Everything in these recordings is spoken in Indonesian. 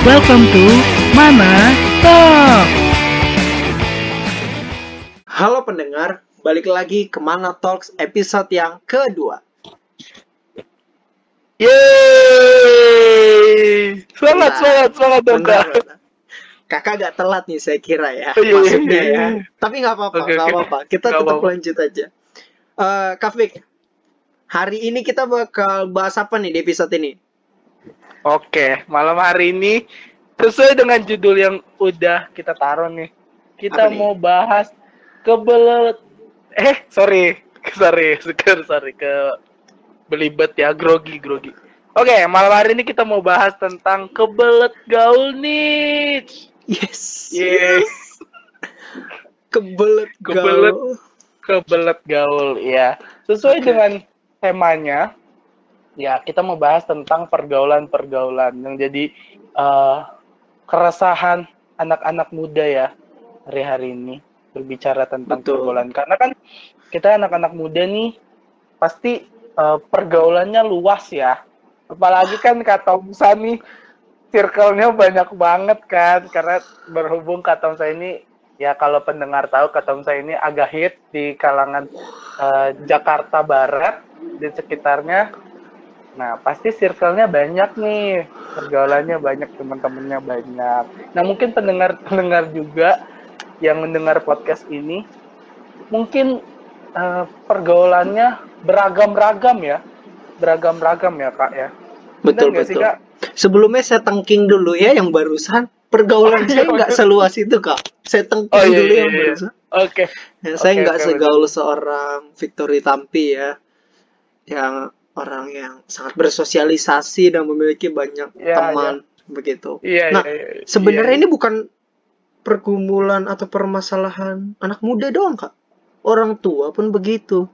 Welcome to Mana Talk. Halo pendengar, balik lagi ke Mana Talks episode yang kedua. Yeay! Semangat, Nah, dong, Bentar, Kak. bentar. Kakak gak telat nih saya kira ya, Oh, iya, iya, maksudnya iya, ya. iya. Tapi nggak apa-apa, nggak oke. apa-apa. Kita Nggak tetap apa-apa. lanjut aja. Eh Kak Fik, hari ini kita bakal bahas apa nih di episode ini? Oke, malam hari ini sesuai dengan judul yang udah kita taruh nih. Kita Apa nih? mau bahas kebelet eh sorry, sorry, sorry, sorry ke belibet ya, grogi, grogi. Oke, malam hari ini kita mau bahas tentang kebelet gaul nih. Yes. Yes. Kebelet, Kebelet. gaul. kebelet gaul ya sesuai dengan temanya ya kita mau bahas tentang pergaulan-pergaulan yang jadi eh, keresahan anak-anak muda ya hari-hari ini berbicara tentang Betul. pergaulan. Karena kan kita anak-anak muda nih pasti eh, pergaulannya luas ya. Apalagi kan kata Musa nih circle-nya banyak banget kan. Karena berhubung kata Musa ini ya kalau pendengar tahu kata Musa ini agak hit di kalangan eh, Jakarta Barat di sekitarnya nah pasti circle-nya banyak nih pergaulannya banyak teman-temannya banyak nah mungkin pendengar-pendengar juga yang mendengar podcast ini mungkin eh, pergaulannya beragam-ragam ya beragam-ragam ya kak ya Betul, sih, betul. Kak? Sebelumnya saya tengking dulu ya yang barusan. Pergaulan saya nggak seluas itu, Kak. Saya tengking Oh, iya, dulu iya, yang iya. barusan. oke Ya, saya nggak oke, segaul seorang Victory Tampi ya, yang orang yang sangat bersosialisasi dan memiliki banyak Ya, teman begitu. iya Nah, iya, iya. Sebenarnya Iya, ini bukan pergumulan atau permasalahan anak muda doang kak, orang tua pun begitu.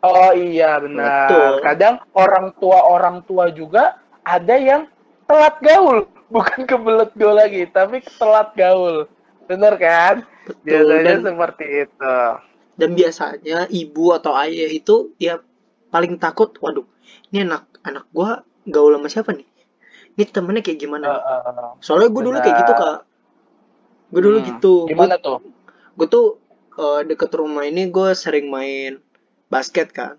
Oh iya benar. Betul. Kadang orang tua orang tua juga ada yang telat gaul, bukan kebelet gaul lagi, tapi telat gaul. Bener kan? Betul. Biasanya Dan, seperti itu. dan biasanya ibu atau ayah itu ya paling takut, waduh, ini anak anak gua gaul sama siapa nih? Ini temennya kayak gimana? nih? Heeh. Soalnya gue dulu kayak gitu kak. Gue dulu Hmm, gitu. Gimana tuh? gue tuh eh, deket rumah ini gue sering main basket kan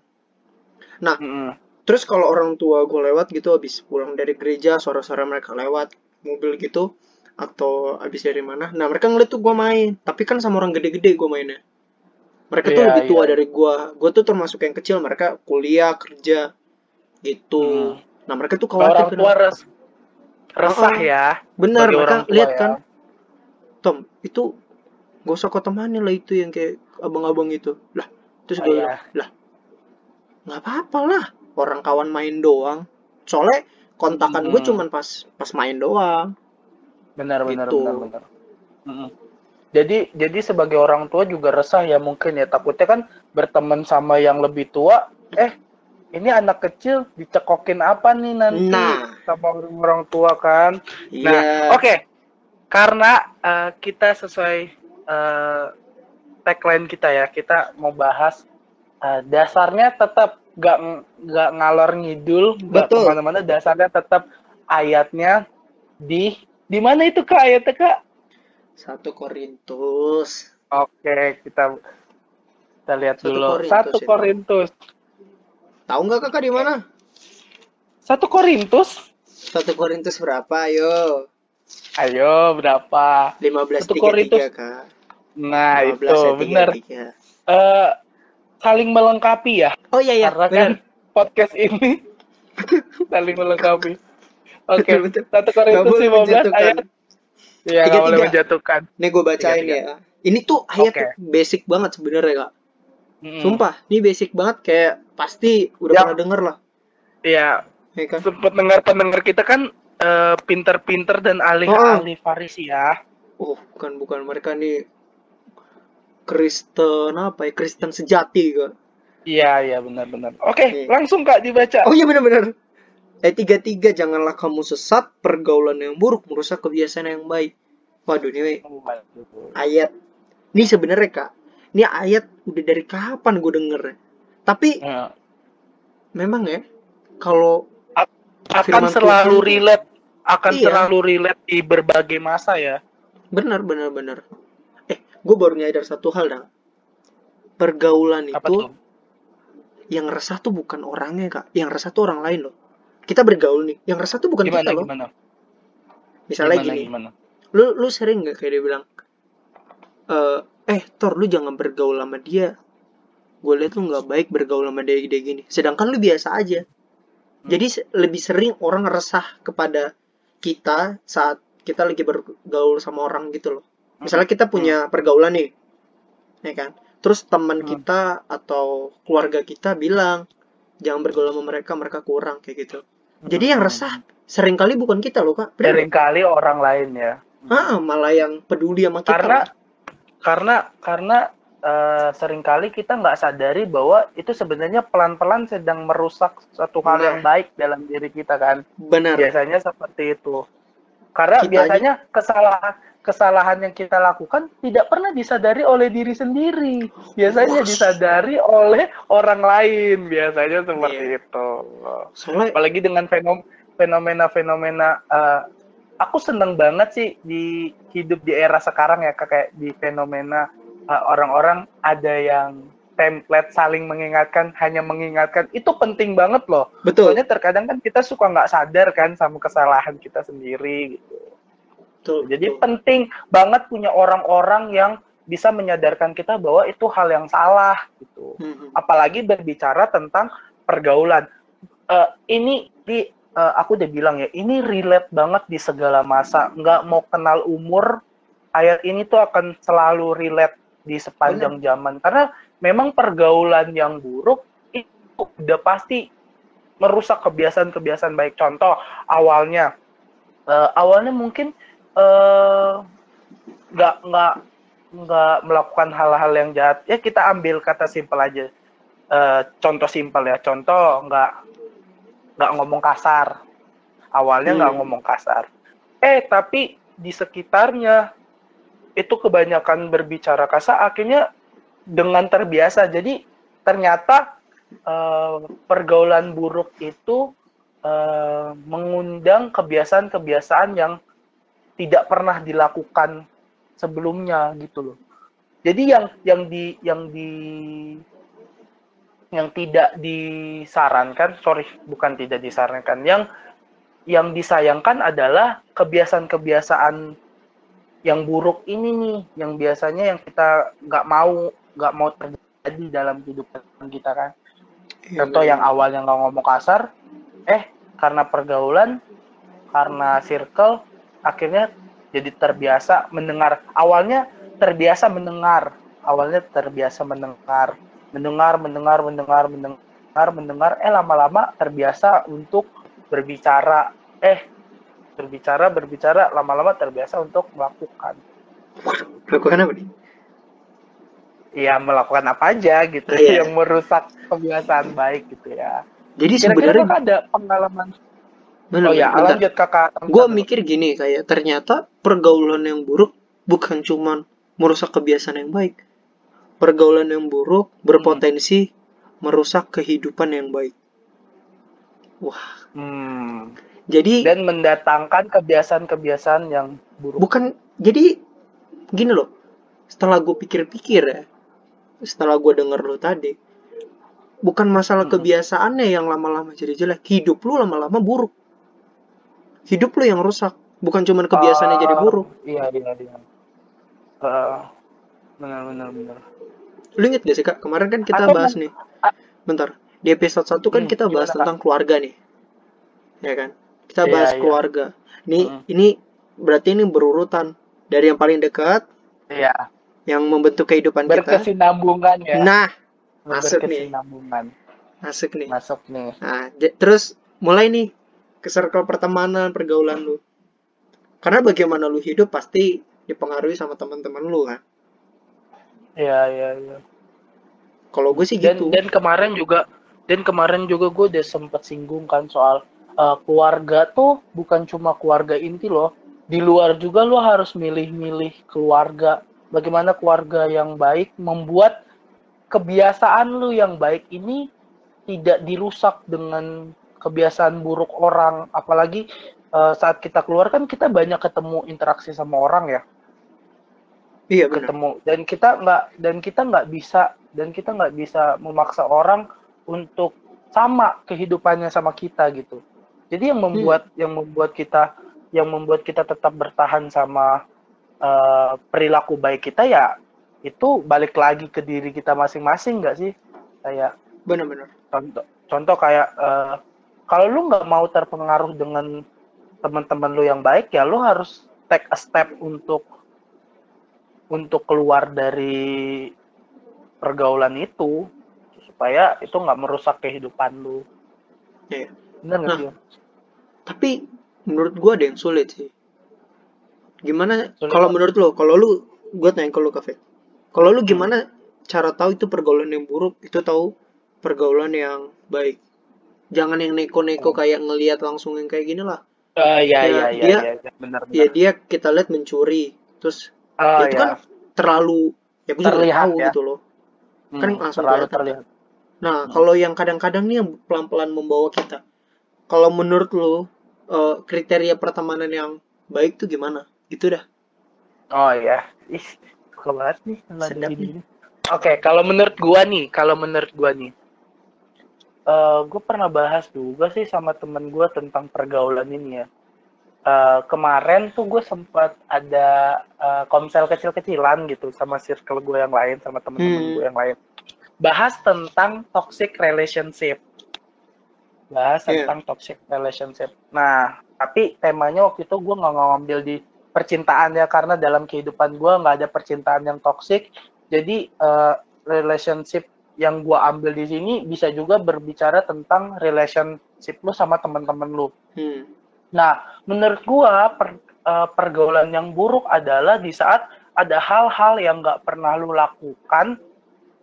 Mm-mm. terus kalau orang tua gue lewat gitu habis pulang dari gereja suara-suara mereka lewat mobil gitu atau habis dari mana nah mereka ngeliat tuh gue main tapi kan sama orang gede-gede gue mainnya mereka tuh Iya, lebih tua iya. dari gue gue tuh termasuk yang kecil mereka kuliah kerja gitu Hmm. nah mereka tuh Kalau orang khawatir tua kenapa. res resah Oh, ya. benar mereka orang tua lihat ya. kan Tom itu gak usah kau temani lah itu yang kayak abang-abang itu lah terus Oh, gue iya. bilang lah nggak apa-apa lah orang kawan main doang soalnya kontakan gue Hmm. cuman pas pas main doang Benar benar Gitu. benar benar. Mm-mm. Jadi jadi sebagai orang tua juga resah ya mungkin ya takutnya kan berteman sama yang lebih tua, eh ini anak kecil dicekokin apa nih nanti Nah. sama orang, tua kan? iya Nah, oke. Karena eh, kita sesuai eh, tagline kita ya, kita mau bahas eh, dasarnya tetap gak nggak ngalor ngidul, Betul. ke mana-mana. Dasarnya tetap ayatnya di di mana itu kak ayatnya kak? satu Korintus Oke, kita kita lihat Satu dulu. Korintus Satu. Korintus. Tahu nggak kakak di mana Satu Korintus. satu Korintus berapa ayo Ayo berapa? 15 Satu Korintus. kak Nah 15 itu benar. 33. Eh, saling melengkapi ya. oh iya iya Karena kan podcast ini saling melengkapi. Oke, Betul, betul. satu Korintus boleh 15 menjatuhkan. ayat. Iya, boleh 33. menjatuhkan. Nih gue bacain Tiga, tiga. ya. Ini tuh ayat Oke. basic banget sebenarnya kak. Mm-mm. Sumpah, ini basic banget kayak pasti udah Ya. pernah denger lah. Iya, Ya kan? sempat dengar pendengar kita kan eh, pinter-pinter dan ahli-ahli Farisi ya. Oh, bukan bukan mereka nih Kristen apa ya? Kristen sejati kak. Iya, iya benar-benar. Oke, Oke. langsung Kak dibaca. Oh iya benar-benar. Ayat tiga tiga janganlah kamu sesat pergaulan yang buruk merusak kebiasaan yang baik. Waduh ini Waduh. ayat. Ini sebenarnya kak. Ini ayat udah dari kapan gue denger. Tapi Ya. memang ya kalau akan selalu Tuhan. relate akan Iya. selalu relate di berbagai masa ya. benar benar benar eh gue baru nyadar satu hal dong pergaulan Apa itu tuh? yang resah tuh bukan orangnya kak yang resah tuh orang lain loh kita bergaul nih yang resah tuh bukan Gimana kita loh gimana? misalnya Gimana gini gimana? lu lu sering nggak kayak dia bilang eh eh Tor lu jangan bergaul sama dia. Gue liat lu nggak baik bergaul sama dia dia gini. Sedangkan lu biasa aja. Jadi se- lebih sering orang resah kepada kita saat kita lagi bergaul sama orang gitu loh. Misalnya kita punya pergaulan nih ya kan? Terus teman Hmm. kita atau keluarga kita bilang jangan bergaul sama mereka mereka kurang kayak gitu. Jadi yang resah sering kali bukan kita loh kak. Bener nggak? sering kali orang lain ya. Ah, malah yang peduli sama kita Karena. Karena karena eh, sering kali kita nggak sadari bahwa itu sebenarnya pelan-pelan sedang merusak suatu hal Nah. yang baik dalam diri kita kan. benar Biasanya seperti itu. Karena Kitanya- biasanya kesalahan kesalahan yang kita lakukan tidak pernah disadari oleh diri sendiri. Biasanya Wah. disadari oleh orang lain. Biasanya seperti Iya. itu. soalnya Apalagi dengan fenom- fenomena-fenomena eh, aku seneng banget sih di hidup di era sekarang ya Kak, kayak di fenomena eh, orang-orang ada yang template saling mengingatkan hanya mengingatkan. Itu penting banget loh. Betul. Soalnya terkadang kan kita suka nggak sadar kan sama kesalahan kita sendiri gitu. Betul jadi betul. penting banget punya orang-orang yang bisa menyadarkan kita bahwa itu hal yang salah gitu. Mhm. apalagi berbicara tentang pergaulan. Eh, ini di eh, aku udah bilang ya ini relate banget di segala masa. Nggak mau kenal umur ayat ini tuh akan selalu relate di sepanjang zaman. Karena memang pergaulan yang buruk itu udah pasti merusak kebiasaan-kebiasaan baik. Contoh awalnya. Eh, awalnya mungkin eh, nggak nggak nggak melakukan hal-hal yang jahat. Ya kita ambil kata simpel aja. Eh, contoh simpel ya. Contoh nggak nggak ngomong kasar. Awalnya nggak Hmm. ngomong kasar. Eh tapi di sekitarnya itu kebanyakan berbicara kasar akhirnya dengan terbiasa. Jadi ternyata eh, pergaulan buruk itu eh, mengundang kebiasaan-kebiasaan yang tidak pernah dilakukan sebelumnya gitu loh. Jadi yang yang di yang di yang tidak disarankan sorry bukan tidak disarankan yang yang disayangkan adalah kebiasaan-kebiasaan yang buruk ini nih yang biasanya yang kita nggak mau nggak mau terjadi dalam kehidupan kita kan. Iya, contoh yang awalnya nggak ngomong kasar eh karena pergaulan karena circle akhirnya jadi terbiasa mendengar. Awalnya terbiasa mendengar awalnya terbiasa mendengar mendengar mendengar mendengar mendengar mendengar eh lama-lama terbiasa untuk berbicara eh berbicara berbicara lama-lama terbiasa untuk melakukan Lakukan apa nih? ya melakukan apa aja gitu Iya. yang merusak kebiasaan baik gitu ya Jadi sebenarnya kakak ada pengalaman benar, oh ya bentar. lanjut kakak Gue mikir gini kayak ternyata pergaulan yang buruk bukan cuman merusak kebiasaan yang baik. Pergaulan yang buruk berpotensi merusak kehidupan yang baik. Wah, Hmm. jadi dan mendatangkan kebiasaan-kebiasaan yang buruk bukan jadi gini loh. Setelah gue pikir-pikir ya, setelah gue denger lo tadi, bukan masalah Hmm. kebiasaannya yang lama-lama jadi jelek, hidup lu lama-lama buruk. Hidup lu yang rusak, bukan cuman kebiasaannya jadi Ah, buruk. iya iya iya Eh, benar benar benar Lu inget gak sih kak, kemarin kan kita Atau bahas nih. Bentar, di episode 1 kan Hmm, kita bahas gimana, Kak? tentang keluarga nih. Ya kan? Kita Iya, bahas iya. keluarga. Nih, Hmm. ini berarti ini berurutan. Dari yang paling dekat, iya yang membentuk kehidupan kita. berkesinambungan ya Nah, masuk nih. berkesinambungan masuk nih. masuk nih Nah, terus mulai nih ke circle pertemanan, pergaulan lu. Karena bagaimana lu hidup pasti dipengaruhi sama teman-teman lu kan. Iya iya iya. Kalau gue sih dan gitu. dan kemarin juga dan kemarin juga gue udah sempet singgung kan soal uh, keluarga tuh bukan cuma keluarga inti loh. Di luar juga lo harus milih-milih keluarga. Bagaimana keluarga yang baik membuat kebiasaan lu yang baik ini tidak dirusak dengan kebiasaan buruk orang. Apalagi eh, saat kita keluar kan kita banyak ketemu interaksi sama orang ya iya ketemu. Dan kita nggak dan kita nggak bisa dan kita nggak bisa memaksa orang untuk sama kehidupannya sama kita gitu. Jadi yang membuat yang membuat kita yang membuat kita tetap bertahan sama eh, perilaku baik kita ya itu balik lagi ke diri kita masing-masing nggak sih? Kayak benar-benar contoh contoh kayak eh, kalau lu nggak mau terpengaruh dengan teman-teman lu yang baik ya lu harus take a step untuk untuk keluar dari pergaulan itu supaya itu nggak merusak kehidupan lu Iya. bener nggak Nah. sih tapi menurut gua ada yang sulit sih gimana kalau menurut lo kalau lu gua tanya ke lu kafe kalau lu gimana cara tahu itu pergaulan yang buruk itu tahu pergaulan yang baik jangan yang neko-neko Oh. kayak ngelihat langsung yang kayak gini lah iya Ya, iya iya dia- iya iya, benar benar. ya dia kita lihat mencuri terus Oh, ya itu iya. kan terlalu ya gue juga Terlihat, tahu ya. gitu loh Hmm, kan langsung terlalu terlihat. Nah, Hmm. kalau yang kadang-kadang nih yang pelan-pelan membawa kita. Kalau menurut lo eh, kriteria pertemanan yang baik tuh gimana? Gitu dah. Oh iya. Ih, suka banget nih Sedap gini. Oke, kalau menurut gua nih, kalau menurut gua nih, eh gue pernah bahas juga sih sama temen gua tentang pergaulan ini ya. Eh, kemarin tuh gue sempat ada eh, komsel kecil-kecilan gitu sama circle gue yang lain, sama temen-temen Hmm. gue yang lain. Bahas tentang toxic relationship. Bahas Iya. tentang toxic relationship. Nah, tapi temanya waktu itu gue nggak ngambil di percintaan ya karena dalam kehidupan gue nggak ada percintaan yang toxic. Jadi eh, relationship yang gue ambil di sini bisa juga berbicara tentang relationship lu sama teman-teman lu. Hmm. Nah, menurut gua per- eh, pergaulan yang buruk adalah di saat ada hal-hal yang nggak pernah lu lakukan,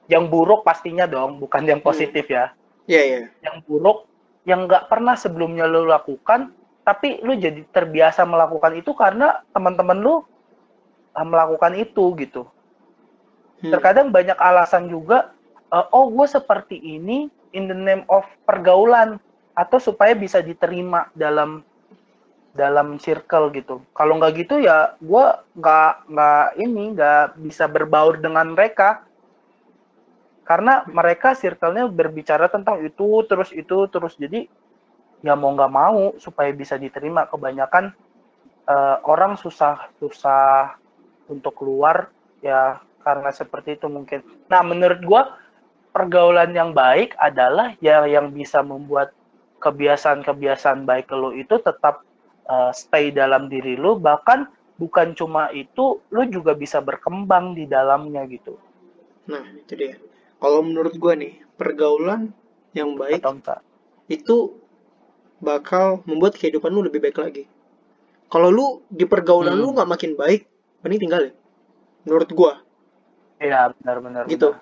yang buruk pastinya dong, bukan yang positif ya. Iya, iya. Yang buruk yang nggak pernah sebelumnya lu lakukan, tapi lu jadi terbiasa melakukan itu karena teman-teman lu eh, melakukan itu gitu. Hmm. Terkadang banyak alasan juga, eh, oh gue seperti ini in the name of pergaulan atau supaya bisa diterima dalam dalam circle gitu. Kalau nggak gitu ya gue nggak nggak ini nggak bisa berbaur dengan mereka karena mereka circle-nya berbicara tentang itu terus itu terus jadi ya mau nggak mau supaya bisa diterima kebanyakan eh, orang susah susah untuk keluar ya karena seperti itu mungkin. Nah menurut gua pergaulan yang baik adalah ya yang bisa membuat kebiasaan-kebiasaan baik lo itu tetap eh, stay dalam diri lo bahkan bukan cuma itu lo juga bisa berkembang di dalamnya gitu. Nah, itu dia. Kalau menurut gua nih, pergaulan yang baik Atau enggak? itu bakal membuat kehidupan lu lebih baik lagi. Kalau lu di pergaulan Hmm. lu nggak makin baik, mending tinggalin. Menurut gua, Iya benar-benar. gitu.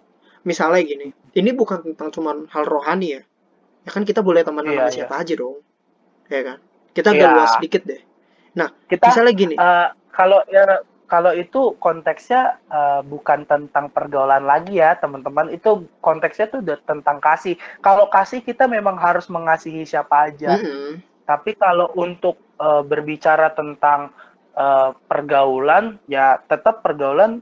Misalnya gini, ini bukan tentang cuman hal rohani ya. Ya kan kita boleh temenan Iya, sama iya. siapa aja dong. Ya kan? Kita agak Iya. luas sedikit deh. Kita Misalnya gini, eh, kalau ya kalau itu konteksnya eh, bukan tentang pergaulan lagi ya teman-teman. Itu konteksnya tuh udah tentang kasih. Kalau kasih kita memang harus mengasihi siapa aja. Mm-mm, tapi kalau untuk eh, berbicara tentang eh, pergaulan ya tetap pergaulan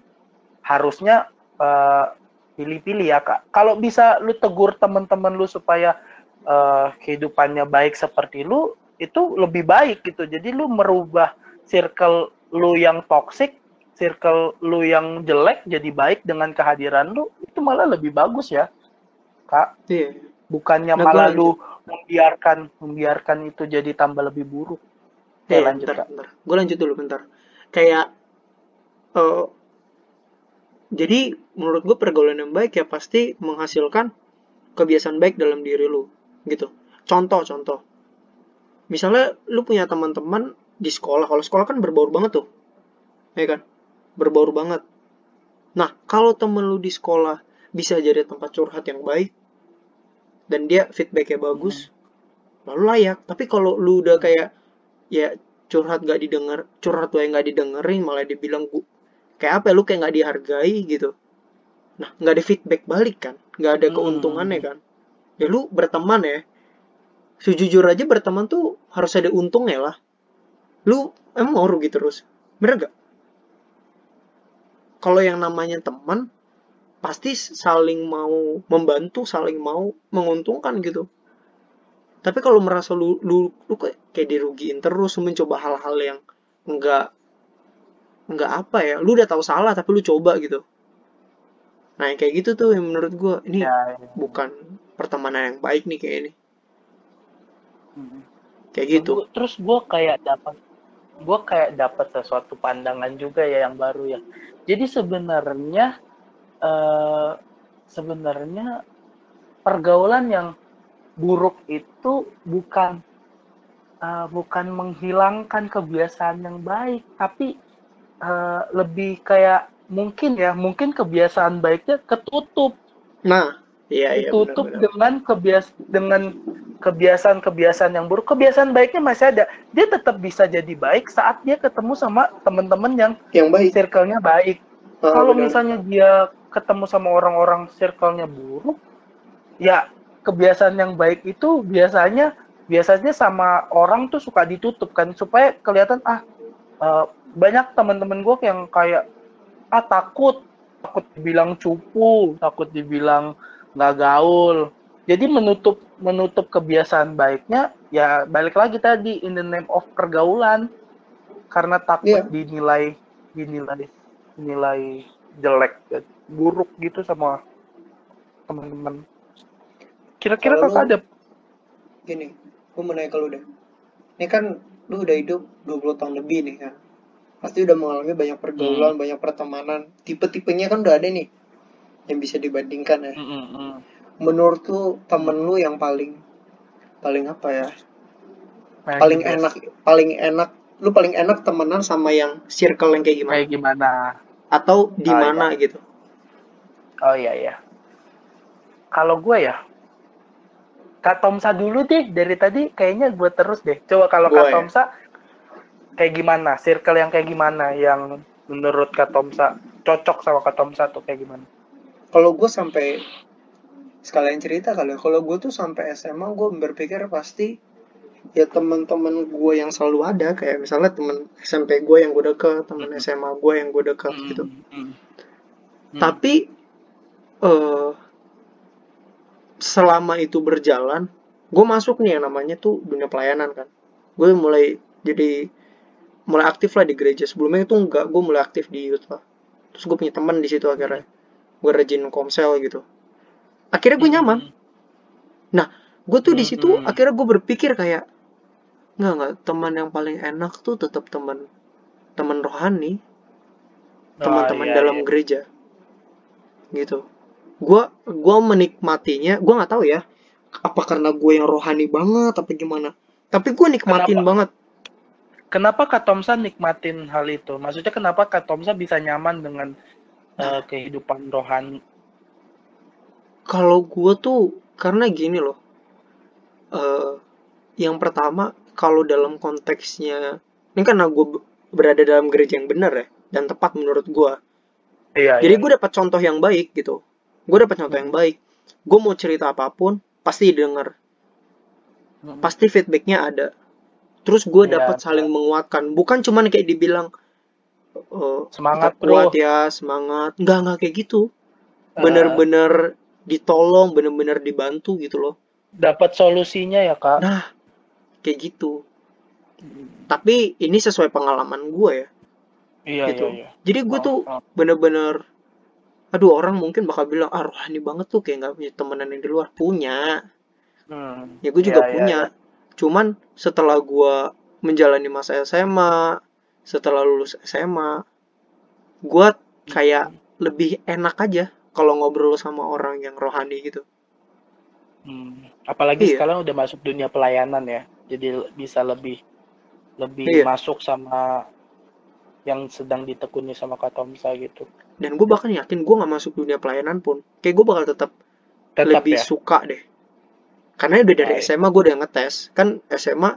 harusnya eh, pilih-pilih ya kak. Kalau bisa lu tegur teman-teman lu supaya eh, kehidupannya baik seperti lu itu lebih baik gitu jadi lu merubah circle lu yang toxic circle lu yang jelek jadi baik dengan kehadiran lu itu malah lebih bagus ya kak iya. bukannya Nah, malah lu membiarkan membiarkan itu jadi tambah lebih buruk ya lanjut bentar, kak bentar. Gue lanjut dulu bentar. Kayak, eh, jadi menurut gue pergaulan yang baik ya pasti menghasilkan kebiasaan baik dalam diri lu, gitu. Contoh, contoh. Misalnya lu punya teman-teman di sekolah, kalau sekolah kan berbaur banget tuh, ya kan? Berbaur banget. Nah, kalau temen lu di sekolah bisa jadi tempat curhat yang baik, dan dia feedbacknya bagus, lalu layak. Tapi kalau lu udah kayak ya curhat gak didengar curhat gue nggak didengerin malah dibilang gu kayak apa ya, lu kayak nggak dihargai gitu nah nggak ada feedback balik kan nggak ada Hmm. keuntungannya kan ya lu berteman ya sejujur aja berteman tuh harus ada untungnya lah. Lu emang mau rugi terus? Bener gak kalau yang namanya teman pasti saling mau membantu saling mau menguntungkan gitu. Tapi kalau merasa lu lu lu kayak, kayak dirugiin terus mencoba hal-hal yang enggak enggak apa ya lu udah tahu salah tapi lu coba gitu. Nah yang kayak gitu tuh yang menurut gua ini Ya, ya. bukan pertemanan yang baik nih kayak ini Kayak gitu. Terus gue kayak dapat gue kayak dapat sesuatu pandangan juga ya yang baru ya. Jadi sebenarnya eh sebenarnya pergaulan yang buruk itu bukan eh, bukan menghilangkan kebiasaan yang baik tapi eh, lebih kayak mungkin ya mungkin kebiasaan baiknya ketutup. Nah iya iya tutup dengan kebias dengan kebiasaan-kebiasaan yang buruk. Kebiasaan baiknya masih ada. Dia tetap bisa jadi baik saat dia ketemu sama teman-teman yang yang baik circle-nya baik. Ah, Kalau benar. misalnya dia ketemu sama orang-orang circle-nya buruk, ya kebiasaan yang baik itu biasanya biasanya sama orang tuh suka ditutup kan supaya kelihatan ah eh, banyak teman-teman gue yang kayak ah takut takut dibilang cupu, takut dibilang nggak gaul. Jadi menutup menutup kebiasaan baiknya ya balik lagi tadi in the name of pergaulan karena takut Iya. dinilai dinilai dinilai jelek dan buruk gitu sama teman-teman. Kira-kira kakak ada gini gue mau nanya ke lu deh ini kan lu udah hidup 20 tahun lebih nih kan pasti udah mengalami banyak pergaulan Hmm. banyak pertemanan tipe-tipenya kan udah ada nih yang bisa dibandingkan ya Mm, mm, mm. Menurut lu temen lu yang paling paling apa ya Kayak paling gimana? enak paling enak lu paling enak temenan sama yang circle yang kayak gimana Kayak gimana? atau di Ah, mana gitu Oh iya iya. Kalau gue ya, Kak Tomsa dulu deh. Dari tadi kayaknya gue terus deh. Coba kalau Kak ya. Tomsa, kayak gimana? Circle yang kayak gimana? Yang menurut Kak Tomsa cocok sama Kak Tomsa tuh kayak gimana? kalau gue sampai sekalian cerita kali ya. Kalau gue tuh sampai SMA gue berpikir pasti ya teman-teman gue yang selalu ada kayak misalnya teman SMP gue yang gue deket teman Mhm. SMA gue yang gue deket gitu. Mm, mm. Hmm. tapi eh selama itu berjalan gue masuk nih yang namanya tuh dunia pelayanan kan. Gue mulai jadi mulai aktif lah di gereja. Sebelumnya itu enggak gue mulai aktif di youth lah. Terus gue punya teman di situ akhirnya. Gue rajin komsel gitu akhirnya gue nyaman gue tuh di situ Mhm. akhirnya gue berpikir kayak nggak nggak teman yang paling enak tuh tetap teman teman rohani Oh, teman-teman iya, dalam iya. gereja gitu gua gua menikmatinya gua nggak tahu ya apa karena gue yang rohani banget apa gimana tapi gue nikmatin Kenapa? banget Kenapa Kak Tomsa nikmatin hal itu? Maksudnya kenapa Kak Tomsa bisa nyaman dengan eh, kehidupan rohani? Kalau gue tuh karena gini loh eh yang pertama kalau dalam konteksnya ini karena gue berada dalam gereja yang benar ya dan tepat menurut gue Iya. Jadi iya. gue dapat contoh yang baik gitu. Gue dapat contoh yang baik. Gue mau cerita apa pun pasti didengar, Mm, pasti feedbacknya ada. Terus gue Iya, dapat saling menguatkan. Bukan cuman kayak dibilang eh, Semangat, kuat ya semangat. Enggak enggak kayak gitu. Eh, Bener-bener ditolong, bener-bener dibantu gitu loh. dapat solusinya ya Kak. Nah kayak gitu. Tapi ini sesuai pengalaman gue ya. Iya gitu. iya iya. Jadi gue Oh, tuh oh. bener-bener aduh orang mungkin bakal bilang ah rohani banget tuh kayak nggak punya temenan yang di luar punya Hmm. ya gue juga Iya, iya, punya cuman setelah gue menjalani masa SMA setelah lulus SMA gue kayak lebih enak aja kalau ngobrol sama orang yang rohani gitu Hmm. Apalagi Iya. sekarang udah masuk dunia pelayanan ya. Jadi bisa lebih lebih Iya. masuk sama yang sedang ditekuni sama Kak Tomsa gitu. dan gue bahkan yakin gue nggak masuk dunia pelayanan pun kayak gue bakal tetap Tetap lebih ya. suka deh karena udah dari Baik. SMA gue udah ngetes kan SMA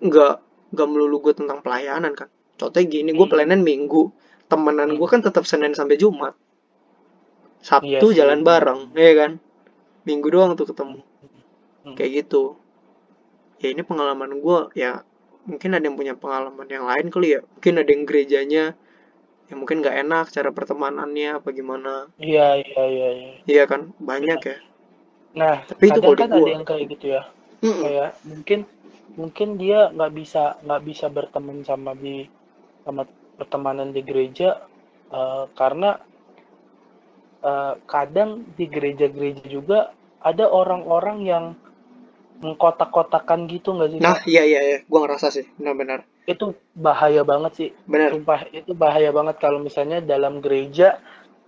nggak nggak melulu gue tentang pelayanan kan contohnya gini gue Hmm. pelayanan minggu temenan Hmm. gue kan tetap senin sampai jumat sabtu Iya sih. jalan bareng ya kan minggu doang tuh ketemu Hmm. kayak gitu ya ini pengalaman gue ya mungkin ada yang punya pengalaman yang lain kali ya mungkin ada yang gerejanya yang mungkin nggak enak cara pertemanannya apa gimana Iya, iya, iya, iya. iya kan banyak ya Nah, Tapi itu kan ada yang kayak gitu ya. Mm-mm. Kayak mungkin mungkin dia nggak bisa nggak bisa berteman sama di sama pertemanan di gereja eh, karena eh, kadang di gereja-gereja juga ada orang-orang yang mengkotak-kotakan gitu nggak sih? nah iya iya iya gua ngerasa sih benar-benar Itu bahaya banget sih. benar Sumpah itu bahaya banget kalau misalnya dalam gereja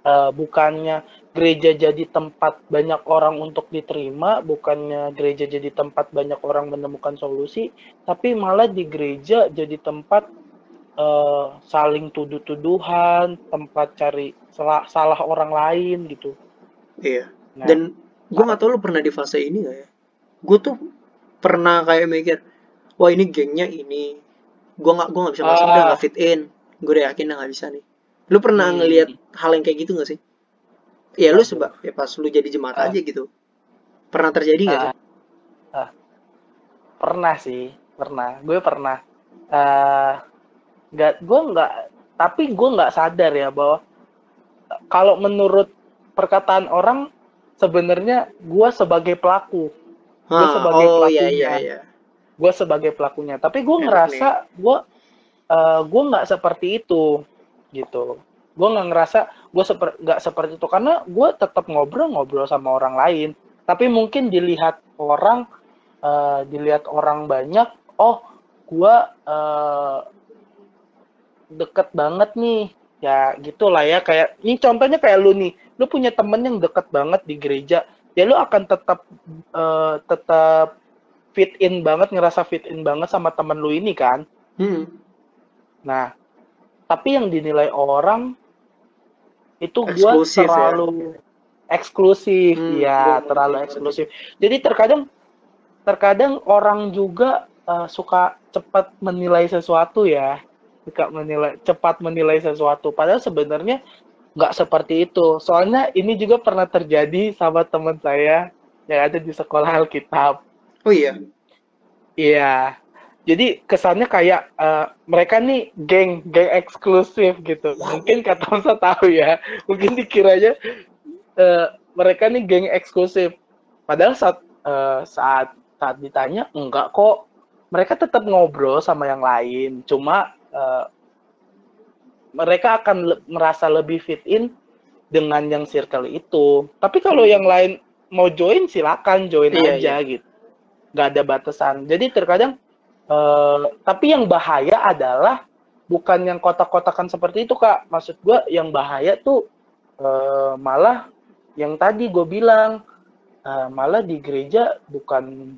eh, bukannya gereja jadi tempat banyak orang untuk diterima, bukannya gereja jadi tempat banyak orang menemukan solusi, tapi malah di gereja jadi tempat eh, saling tuduh-tuduhan, tempat cari salah, salah orang lain gitu. iya Nah, dan gua nggak tahu lu pernah di fase ini gak ya gue tuh pernah kayak mikir wah ini gengnya ini gua nggak gua nggak bisa masuk Ah. udah nggak fit in gue udah yakin nggak bisa nih lu pernah Hmm. ngelihat hal yang kayak gitu gak sih ya lu sebab ya pas lu jadi jemaat Ah. aja gitu pernah terjadi gak sih Ah, ah. pernah sih, pernah. Gue pernah. eh nggak, gue nggak. Tapi gue nggak sadar ya bahwa kalau menurut perkataan orang sebenarnya gue sebagai pelaku, gue Hah, sebagai oh iya pelakunya. iya iya gue sebagai pelakunya. Tapi gue ngerasa gue eh gue nggak seperti itu gitu. Gue nggak ngerasa gue seper nggak seperti itu karena gue tetap ngobrol-ngobrol sama orang lain. Tapi mungkin dilihat orang, eh, dilihat orang banyak, oh gue eh, deket banget nih. Ya gitulah ya kayak ini contohnya kayak lu nih, lu punya temen yang deket banget di gereja, ya lu akan tetap eh, tetap fit in banget, ngerasa fit in banget sama temen lu ini kan. Hmm. Nah, tapi yang dinilai orang itu gua Eksklusif ya? terlalu eksklusif, Hmm, ya gua terlalu eksklusif. Jadi terkadang terkadang orang juga eh, suka cepat menilai sesuatu ya, suka menilai cepat menilai sesuatu. Padahal sebenarnya nggak seperti itu. Soalnya ini juga pernah terjadi sama teman saya yang ada di sekolah Alkitab. Oh iya. Iya. Jadi kesannya kayak eh, mereka nih geng, geng eksklusif gitu. Mungkin kata Hamsa tahu ya. Mungkin dikiranya eh, mereka nih geng eksklusif. Padahal saat eh, saat saat ditanya enggak kok. Mereka tetap ngobrol sama yang lain. Cuma eh, mereka akan le- merasa lebih fit in dengan yang circle itu. Tapi kalau yang lain mau join silakan join Iya, aja gitu. Nggak ada batasan. Jadi terkadang eh, tapi yang bahaya adalah bukan yang kotak-kotakan seperti itu kak. Maksud gue yang bahaya tuh eh, malah yang tadi gue bilang eh, malah di gereja bukan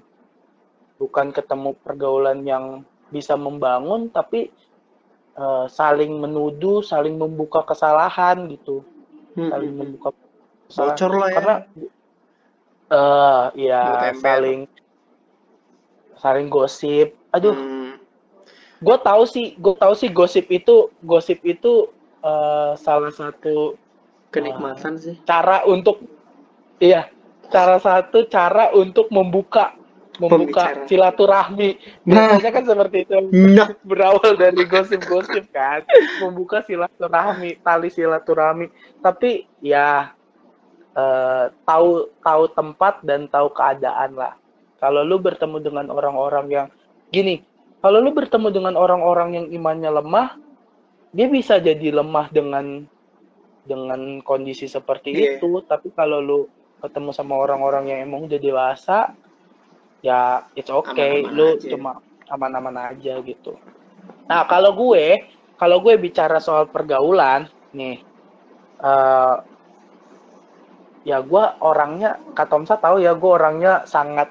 bukan ketemu pergaulan yang bisa membangun tapi eh, saling menuduh, saling membuka kesalahan gitu Hmm, saling membuka kesalahan Bocor lah ya. karena eh ya saling saling gosip aduh Hmm. gue tahu sih gue tahu sih gosip itu gosip itu eh, salah satu Kenikmatan sih. cara untuk iya salah satu cara untuk membuka membuka silaturahmi. Nah. biasanya kan seperti itu. Nah, berawal dari gosip-gosip kan. Membuka silaturahmi tali silaturahmi. Tapi ya eh, tahu tahu tempat dan tahu keadaan lah. Kalau lu bertemu dengan orang-orang yang gini kalau lu bertemu dengan orang-orang yang imannya lemah dia bisa jadi lemah dengan dengan kondisi seperti Iya. itu. Tapi kalau lu ketemu sama orang-orang yang emang udah dewasa ya it's okay Aman-aman lu aja. cuma aman-aman aja gitu nah kalau gue kalau gue bicara soal pergaulan nih eh ya gue orangnya kata Omsa tahu ya gue orangnya sangat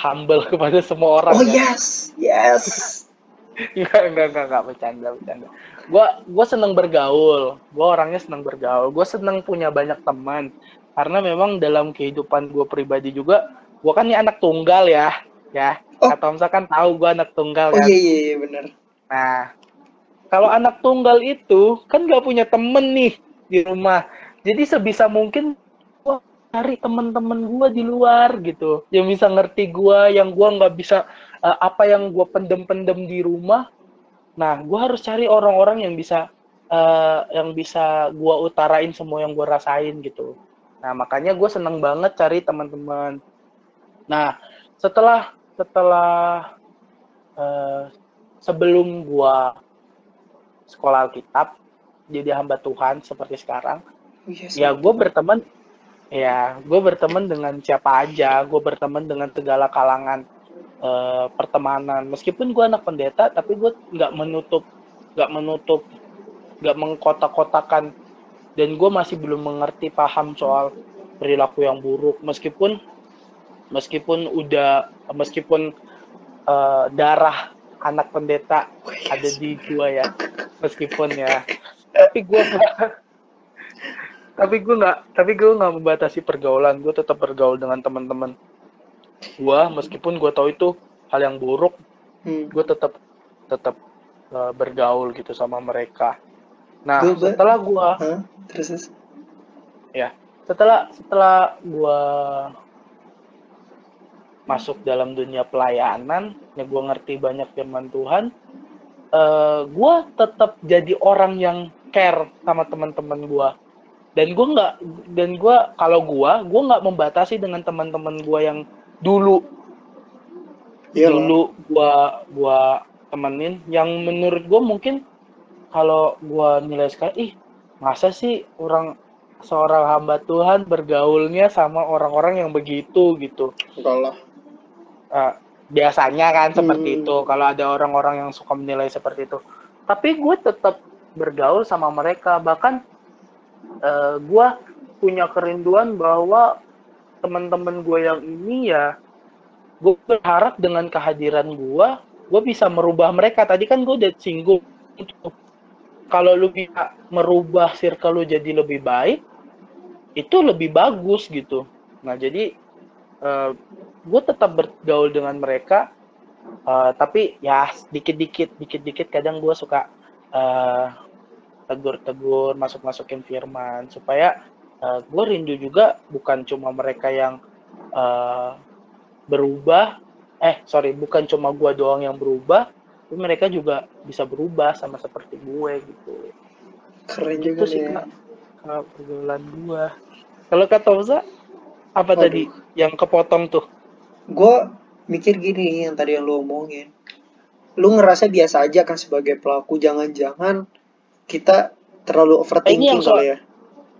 humble kepada semua orang oh ya. yes, yes. Enggak, enggak, enggak, enggak, bercanda, bercanda. Gua gua seneng bergaul. Gua orangnya seneng bergaul. Gua seneng punya banyak teman. Karena memang dalam kehidupan gue pribadi juga, gua kan ini anak tunggal ya, ya. Oh. Kata Omsa kan tahu gua anak tunggal Oh kan. iya iya iya benar. Nah, kalau anak tunggal itu kan gak punya temen nih di rumah. Jadi sebisa mungkin gua cari temen-temen gua di luar gitu, yang bisa ngerti gua, yang gua nggak bisa eh, apa yang gue pendem-pendem di rumah nah gue harus cari orang-orang yang bisa eh, yang bisa gue utarain semua yang gue rasain gitu nah makanya gue seneng banget cari teman-teman nah setelah setelah eh, sebelum gue sekolah Alkitab jadi hamba Tuhan seperti sekarang Iya, ya gue berteman ya gue berteman dengan siapa aja gue berteman dengan segala kalangan eh, pertemanan. Meskipun gue anak pendeta tapi gue nggak menutup nggak menutup nggak mengkotak-kotakan. Dan gue masih belum mengerti paham soal perilaku yang buruk. Meskipun meskipun udah meskipun eh, darah anak pendeta ada di gue ya meskipun ya tapi gue tapi gue nggak tapi gue nggak membatasi pergaulan gue tetap bergaul dengan teman-teman gue meskipun gue tahu itu hal yang buruk Hmm. gue tetap tetap uh, bergaul gitu sama mereka nah Gua- gua- setelah gue Hah? Terus terus. ya setelah setelah gue masuk dalam dunia pelayanan ya gue ngerti banyak firman Tuhan eh gue tetap jadi orang yang care sama teman-teman gue dan gue nggak dan gue kalau gue gue nggak membatasi dengan teman-teman gue yang dulu. Iya dulu gua gua temenin yang menurut gua mungkin kalau gua nilai sekali ih masa sih orang seorang hamba Tuhan bergaulnya sama orang-orang yang begitu gitu. Enggak lah. Eh, biasanya kan seperti Hmm. itu. Kalau ada orang-orang yang suka menilai seperti itu. Tapi gue tetap bergaul sama mereka. Bahkan eh, gue punya kerinduan bahwa teman-teman gue yang ini ya gue berharap dengan kehadiran gue gue bisa merubah mereka. Tadi kan gue udah singgung itu kalau lu bisa merubah circle lu jadi lebih baik itu lebih bagus gitu. Nah jadi eh, gue tetap bergaul dengan mereka eh, tapi ya dikit-dikit dikit-dikit kadang gue suka eh, tegur-tegur masuk-masukin firman supaya gue rindu juga bukan cuma mereka yang eh, berubah eh sorry bukan cuma gue doang yang berubah tapi mereka juga bisa berubah sama seperti gue gitu Keren Gitu juga sih, nih. ya. Pergaulan gue kalau kata Oza apa Waduh. tadi yang kepotong tuh Gue mikir gini yang tadi yang lu omongin. Lu ngerasa biasa aja kan sebagai pelaku. Jangan-jangan kita terlalu overthinking soal- kali ya.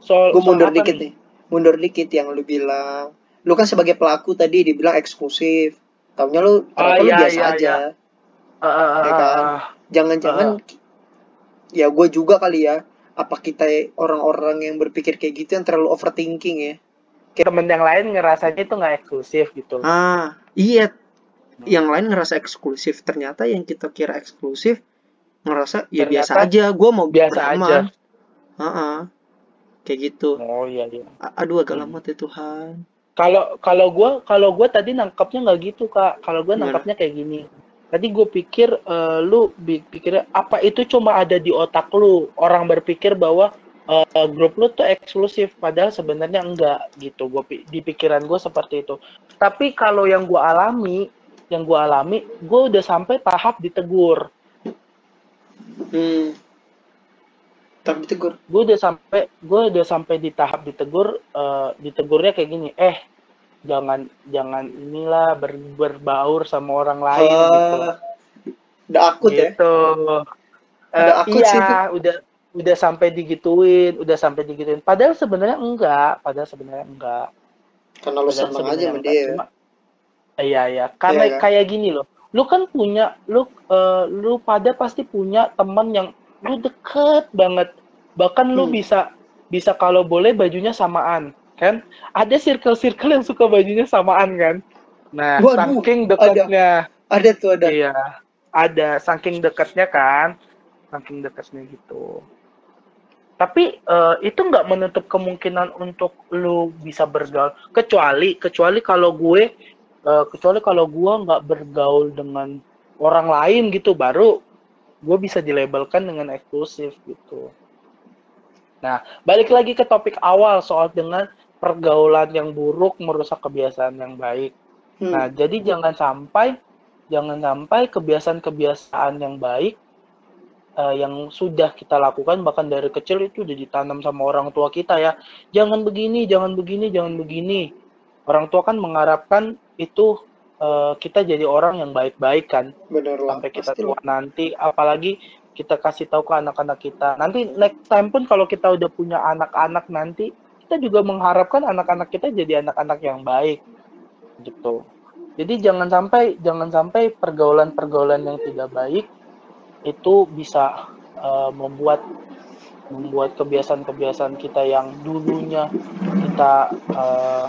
soal Gue soal mundur apa dikit nih. Mundur dikit yang lu bilang. Lu kan sebagai pelaku tadi dibilang eksklusif. Taunya lu ternyata lu iya, biasa iya, aja. Ah, ah, ah, Ya kan? ah. Jangan-jangan ya gue juga kali ya. Apa kita orang-orang yang berpikir kayak gitu yang terlalu overthinking ya? Temen yang lain ngerasanya itu nggak eksklusif gitu Ah, iya. Yang lain ngerasa eksklusif. Ternyata yang kita kira eksklusif ngerasa ya Ternyata biasa aja. Gue mau biasa beraman. aja. Ah, Kayak gitu. oh iya iya A- Aduh agak Hmm. lama ya Tuhan. kalau kalau gue kalau gue tadi nangkapnya nggak gitu kak kalau gue nangkapnya kayak gini tadi gue pikir eh, lu pikirnya apa itu cuma ada di otak lu orang berpikir bahwa eh, grup lu tuh eksklusif padahal sebenarnya enggak gitu gue di pikiran gue seperti itu tapi kalau yang gue alami yang gue alami gue udah sampai tahap ditegur Hmm. Tapi tegur. gue udah sampai gue udah sampai di tahap ditegur eh, ditegurnya kayak gini eh jangan jangan inilah ber, berbaur sama orang lain gitu Ah, udah akut ya. gitu Eh, Udah akut sih iya udah udah sampai digituin udah sampai digituin. Padahal sebenarnya enggak padahal sebenarnya enggak. Karena lu seneng aja sama dia. Cuma- iya iya. Karena Iya kan? kayak gini loh lu kan punya lu eh, lu pada pasti punya teman yang lu deket banget. Bahkan lu Hmm. bisa bisa kalau boleh bajunya samaan kan? Ada circle-circle yang suka bajunya samaan kan? Nah Waduh, saking dekatnya Ada tuh ada. iya ada. Saking dekatnya kan saking dekatnya gitu tapi eh, itu nggak menutup kemungkinan untuk lu bisa bergaul. Kecuali kecuali kalau gue eh, kecuali kalau gue nggak bergaul dengan orang lain gitu baru gue bisa dilabelkan dengan eksklusif gitu. Nah balik lagi ke topik awal soal dengan pergaulan yang buruk merusak kebiasaan yang baik. Hmm. Nah, jadi jangan sampai jangan sampai kebiasaan-kebiasaan yang baik uh, yang sudah kita lakukan bahkan dari kecil itu udah ditanam sama orang tua kita ya. Jangan begini jangan begini jangan begini. Orang tua kan mengharapkan itu uh, kita jadi orang yang baik-baik kan. Bener lah. sampai kita tua nanti apalagi kita kasih tahu ke anak-anak kita. Nanti next time pun kalau kita udah punya anak-anak nanti kita juga mengharapkan anak-anak kita jadi anak-anak yang baik. Gitu. Jadi jangan sampai jangan sampai pergaulan-pergaulan yang tidak baik itu bisa uh, membuat membuat kebiasaan-kebiasaan kita yang dulunya kita uh,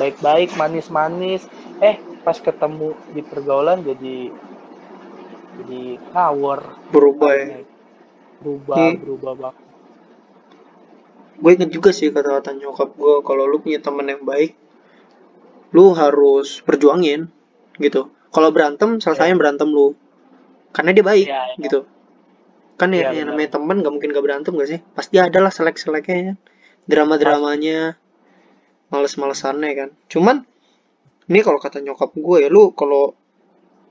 baik-baik manis-manis eh pas ketemu di pergaulan jadi jadi ngawur Berubah ya. berubah Hmm. berubah banget Gue inget juga sih kata-kata nyokap gue kalau lu punya temen yang baik, lu harus perjuangin gitu. Kalau berantem, selesainya berantem lu. Karena dia baik Iya, iya. gitu. Kan ya, Iya, yang namanya temen gak mungkin gak berantem gak sih? Pasti ada lah selek-seleknya ya. Drama-dramanya, males-malesannya kan. Cuman ini kalau kata nyokap gue ya lu kalau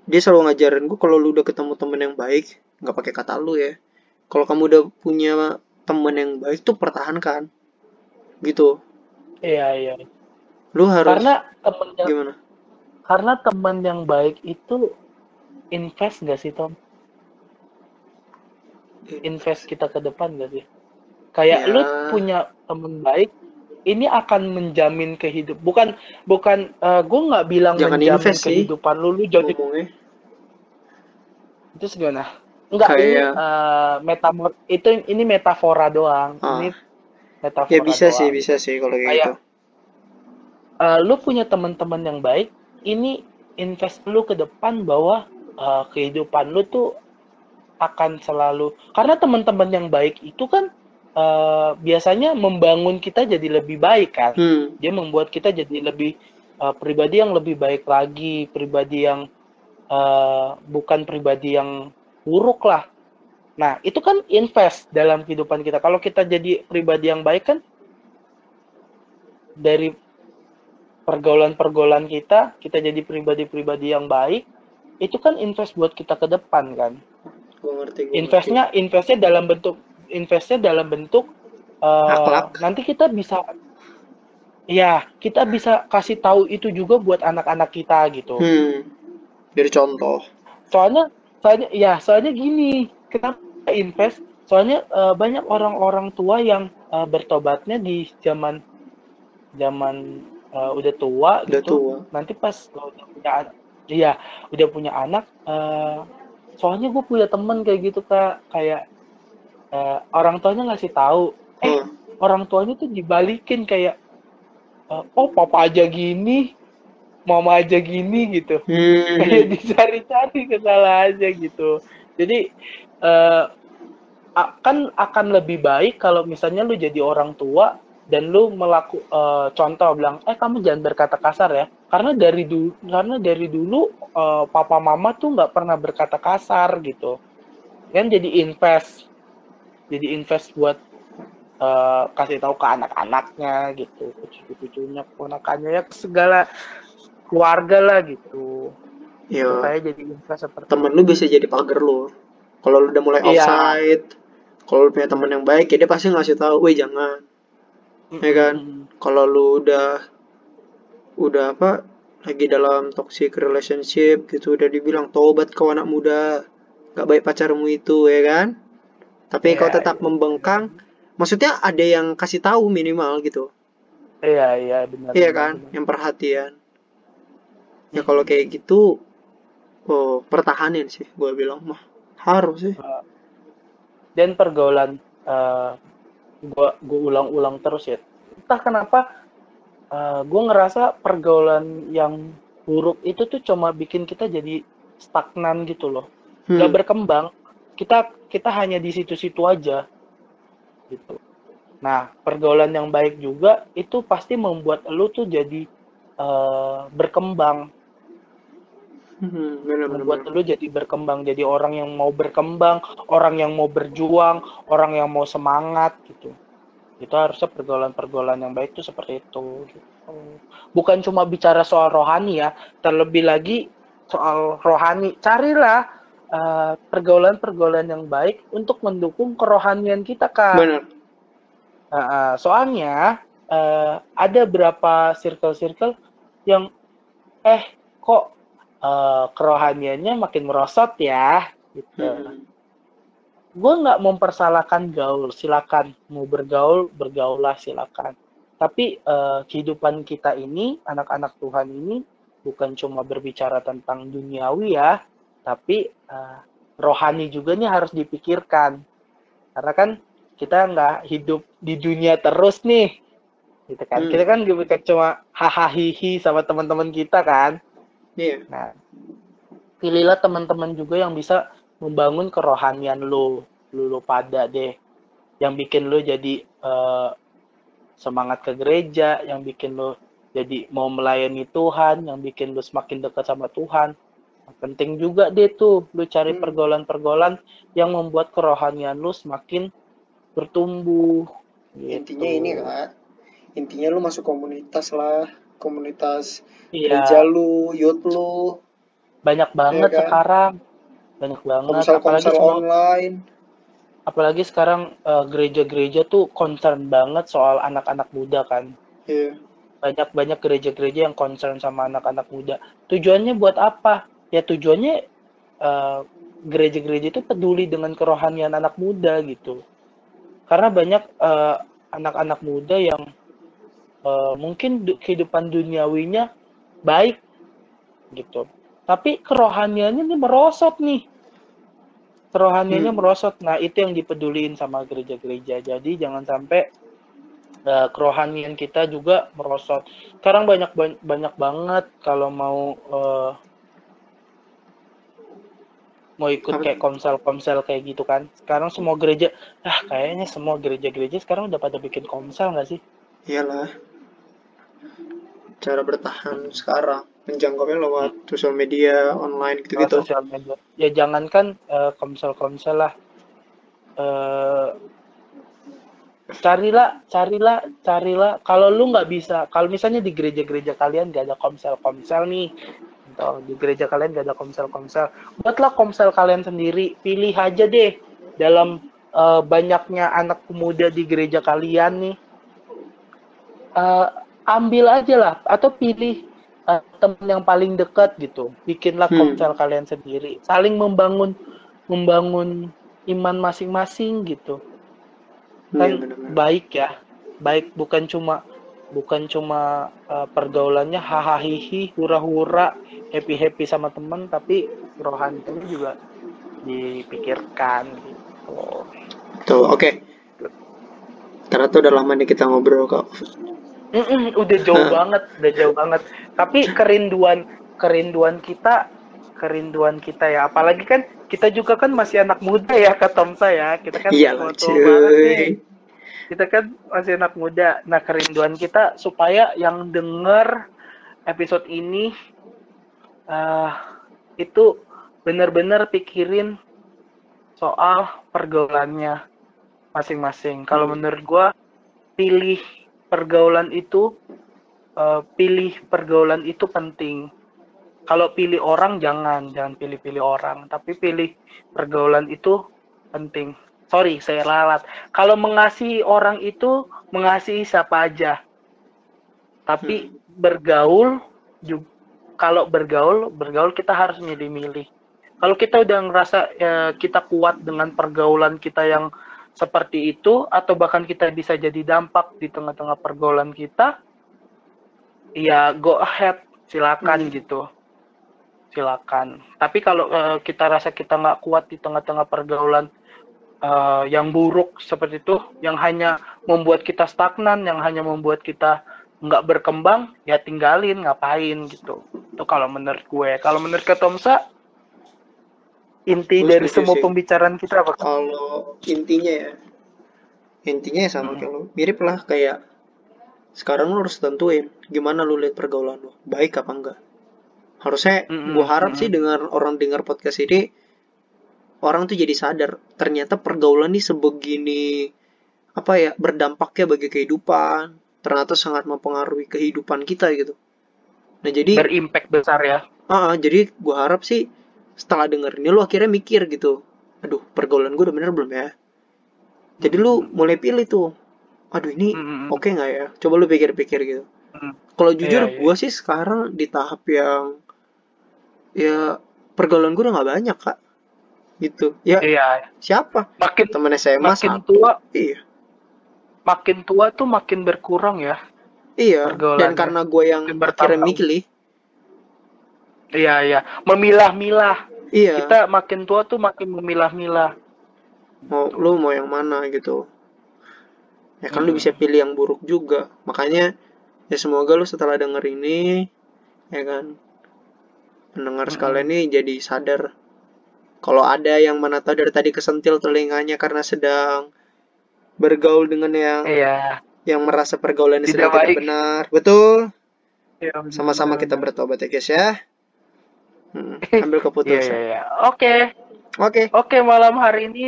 dia selalu ngajarin gue kalau lu udah ketemu temen yang baik, nggak pakai kata lu ya. Kalau kamu udah punya temen yang baik tuh pertahankan gitu iya iya lu harus karena temen yang gimana karena teman yang baik itu invest gak sih Tom? Invest kita ke depan gak sih? Kayak Ya. lu punya teman baik, ini akan menjamin kehidup. Bukan bukan gue nggak bilang Jangan menjamin invest sih. kehidupan lu, lu jadi ngomongnya itu gimana? Enggak ini Kayak- eh, metamor itu ini metafora doang. Ah. Ini metafora ya bisa doang. sih bisa sih kalau kayak Kayak- gitu Eh, lu punya teman-teman yang baik, ini invest lu ke depan bahwa eh, kehidupan lu tuh akan selalu karena teman-teman yang baik itu kan eh, biasanya membangun kita jadi lebih baik kan. hmm Dia membuat kita jadi lebih eh, pribadi yang lebih baik lagi, pribadi yang eh, bukan pribadi yang buruk lah. Nah, itu kan invest dalam kehidupan kita. Kalau kita jadi pribadi yang baik kan dari pergaulan-pergaulan kita, kita jadi pribadi-pribadi yang baik, itu kan invest buat kita ke depan kan. gue ngerti gua Investnya investnya dalam bentuk investnya dalam bentuk eh, Akhlak. nanti kita bisa ya kita bisa kasih tahu itu juga buat anak-anak kita gitu. hmm jadi contoh Soalnya soalnya ya soalnya gini, kenapa invest? Soalnya eh, banyak orang-orang tua yang eh, bertobatnya di zaman zaman eh, udah tua udah gitu. tua Nanti pas lo udah punya iya, udah punya anak eh, soalnya gue punya temen kayak gitu Kak, kayak eh, orang tuanya ngasih tahu, eh Hmm. orang tuanya tuh dibalikin kayak eh, oh papa aja gini, mama aja gini gitu kayak hmm dicari-cari kesalahannya gitu. Jadi eh, akan akan lebih baik kalau misalnya lu jadi orang tua dan lu melaku eh, contoh bilang eh kamu jangan berkata kasar ya karena dari dulu karena dari dulu eh, papa mama tuh nggak pernah berkata kasar gitu. Kan jadi invest jadi invest buat eh, kasih tahu ke anak-anaknya gitu cucu-cucunya ponakannya ya ke segala keluarga lah gitu. Ya supaya jadi invest seperti temen lu bisa jadi pagar lu. Kalau lu udah mulai Iya. offside kalau lu punya temen yang baik ya dia pasti ngasih tahu weh jangan. Ya kan? Mm, kalau lu udah udah apa lagi dalam toxic relationship gitu. Udah dibilang tobat kau anak muda gak baik pacarmu itu ya kan? Tapi Iya, kau tetap iya. membengkang. Maksudnya ada yang kasih tahu minimal gitu. Iya iya benar iya kan? benar. yang perhatian. Ya kalau kayak gitu oh pertahanin sih gue bilang mah. Harus sih. Dan pergaulan eh, gua gua ulang-ulang terus ya. Entah kenapa eh, gua ngerasa pergaulan yang buruk itu tuh cuma bikin kita jadi stagnan gitu loh. Hmm. berkembang. Kita kita hanya di situ-situ aja. Gitu. Nah pergaulan yang baik juga itu pasti membuat lu tuh jadi eh, berkembang. Hmm, bener, bener, membuat bener. lu jadi berkembang. Jadi orang yang mau berkembang orang yang mau berjuang orang yang mau semangat gitu itu harusnya pergaulan-pergaulan yang baik tuh seperti itu gitu. bukan cuma bicara soal rohani ya terlebih lagi soal rohani carilah eh, pergaulan-pergaulan yang baik untuk mendukung kerohanian kita kak benar Uh, uh, soalnya uh, ada berapa circle-circle yang eh kok uh, kerohaniannya makin merosot ya gitu. Hmm. Gue nggak mempersalahkan gaul, silakan mau bergaul bergaul lah silakan. Tapi uh, kehidupan kita ini anak-anak Tuhan ini bukan cuma berbicara tentang duniawi ya, tapi uh, rohani juga nih harus dipikirkan. Karena kan kita nggak hidup di dunia terus nih gitu kan Hmm. kita kan bukan cuma hahaha sama teman-teman kita kan iya nah pilihlah teman-teman juga yang bisa membangun kerohanian lo lu, lu pada deh yang bikin lo jadi eh, semangat ke gereja yang bikin lo jadi mau melayani Tuhan yang bikin lo semakin dekat sama Tuhan penting juga deh tuh lu cari Hmm. pergaulan-pergaulan yang membuat kerohanian lu semakin bertumbuh gitu. intinya ini kak intinya lu masuk komunitas lah komunitas iya gereja lu youth lu banyak banget Iya kan? sekarang banyak banget komsel apalagi komsel semua- online. Apalagi sekarang eh, gereja-gereja tuh concern banget soal anak-anak muda kan. Iya. Banyak banyak gereja-gereja yang concern sama anak-anak muda. Tujuannya buat apa? Ya tujuannya eh, gereja-gereja itu peduli dengan kerohanian anak muda gitu. Karena banyak eh, anak-anak muda yang eh, mungkin du- kehidupan duniawinya baik gitu tapi kerohaniannya ini merosot nih. Kerohaniannya Hmm. merosot. Nah itu yang dipeduliin sama gereja-gereja. Jadi jangan sampai eh, kerohanian kita juga merosot. Sekarang banyak ban- banyak banget kalau mau eh, mau ikut kayak komsel-komsel kayak gitu kan. Sekarang semua gereja ah kayaknya semua gereja-gereja sekarang udah pada bikin komsel nggak sih? Iyalah. Cara bertahan sekarang menjangkaunya lewat sosial media online gitu-gitu. Sosial media. Ya jangankan eh, komsel-komsel lah. Eh carilah carilah carilah. Kalau lu nggak bisa kalau misalnya di gereja-gereja kalian gak ada komsel-komsel nih atau di gereja kalian gak ada komsel-komsel. Buatlah komsel kalian sendiri. Pilih aja deh dalam eh, banyaknya anak pemuda di gereja kalian nih. Eh, ambil aja lah atau pilih eh, teman yang paling dekat gitu. Bikinlah Hmm. komsel kalian sendiri. Saling membangun membangun iman masing-masing gitu. Iya kan benar-benar. baik ya. Baik bukan cuma bukan cuma uh, pergaulannya hahaha hihi hura-hura happy happy sama teman tapi rohaninya juga dipikirkan gitu. Tuh oke. Ternyata udah lama nih kita ngobrol kok Mm-mm, udah jauh banget udah jauh banget. Tapi kerinduan kerinduan kita kerinduan kita ya. Apalagi kan kita juga kan masih anak muda ya kata Tom saya kita kan iyalah tua-tua banget nih. Kita kan masih anak muda. Nah, kerinduan kita supaya yang denger episode ini eh itu benar-benar pikirin soal pergaulannya masing-masing. Kalau menurut gua pilih pergaulan itu eh, pilih pergaulan itu penting. Kalau pilih orang jangan, jangan pilih-pilih orang, tapi pilih pergaulan itu penting. Sorry, saya lalat. Kalau mengasihi orang itu mengasihi siapa aja. Tapi bergaul juga kalau bergaul, bergaul kita harus milih-milih. Kalau kita udah ngerasa ya, kita kuat dengan pergaulan kita yang seperti itu atau bahkan kita bisa jadi dampak di tengah-tengah pergaulan kita, ya go ahead, silakan Hmm. gitu. Silakan. Tapi kalau eh, kita rasa kita nggak kuat di tengah-tengah pergaulan eh, yang buruk seperti itu, yang hanya membuat kita stagnan, yang hanya membuat kita nggak berkembang, ya tinggalin, ngapain gitu. Itu kalau menurut gue. Kalau menurut Kak Tomsa, inti Gue dari semua sih. pembicaraan kita apa? Kalau intinya ya intinya ya sama Mm-mm. kayak lu mirip lah kayak sekarang lu harus tentuin gimana lu lihat pergaulan lu baik apa enggak harusnya Mm-mm, gua harap mm-mm. sih dengar orang dengar podcast ini orang tuh jadi sadar ternyata pergaulan ini sebegini apa ya berdampaknya bagi kehidupan ternyata sangat mempengaruhi kehidupan kita gitu nah jadi Berimpact besar ya. Ah, jadi gua harap sih setelah denger ini lu akhirnya mikir gitu. Aduh, pergaulan gue udah bener belum ya? Jadi lu mulai pilih tuh. Aduh, ini Mm-mm. oke nggak ya? Coba lu pikir-pikir gitu. Mm. Kalau jujur, Iya, iya. gua sih sekarang di tahap yang ya pergaulan gue udah nggak banyak kak. Gitu. Ya Iya, siapa? makin Temen SMA makin satu. tua, Iya. makin tua tuh makin berkurang ya. Iya. Dan karena gue yang akhirnya bertambah. Iya, iya. Memilah-milah. Iya. Kita makin tua tuh makin memilah-milah. mau lu mau yang mana gitu ya kan lu Hmm. bisa pilih yang buruk juga makanya ya semoga lu setelah denger ini ya kan pendengar Hmm. sekalian ini jadi sadar kalau ada yang mana tahu dari tadi kesentil telinganya karena sedang bergaul dengan yang Iya. yang merasa pergaulannya Tidak tidak baik. benar betul Iya, sama-sama kita bertobat ya guys ya Hmm, ambil Iya, keputusan iya, iya. Oke. oke Oke, malam hari ini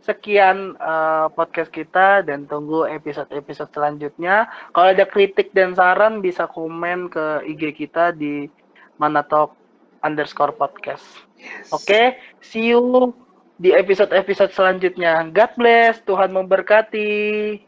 sekian eh, podcast kita dan tunggu episode-episode selanjutnya. Kalau ada kritik dan saran bisa komen ke IG kita di manatalk underscore podcast. Oke, see you di episode-episode selanjutnya. God bless, Tuhan memberkati.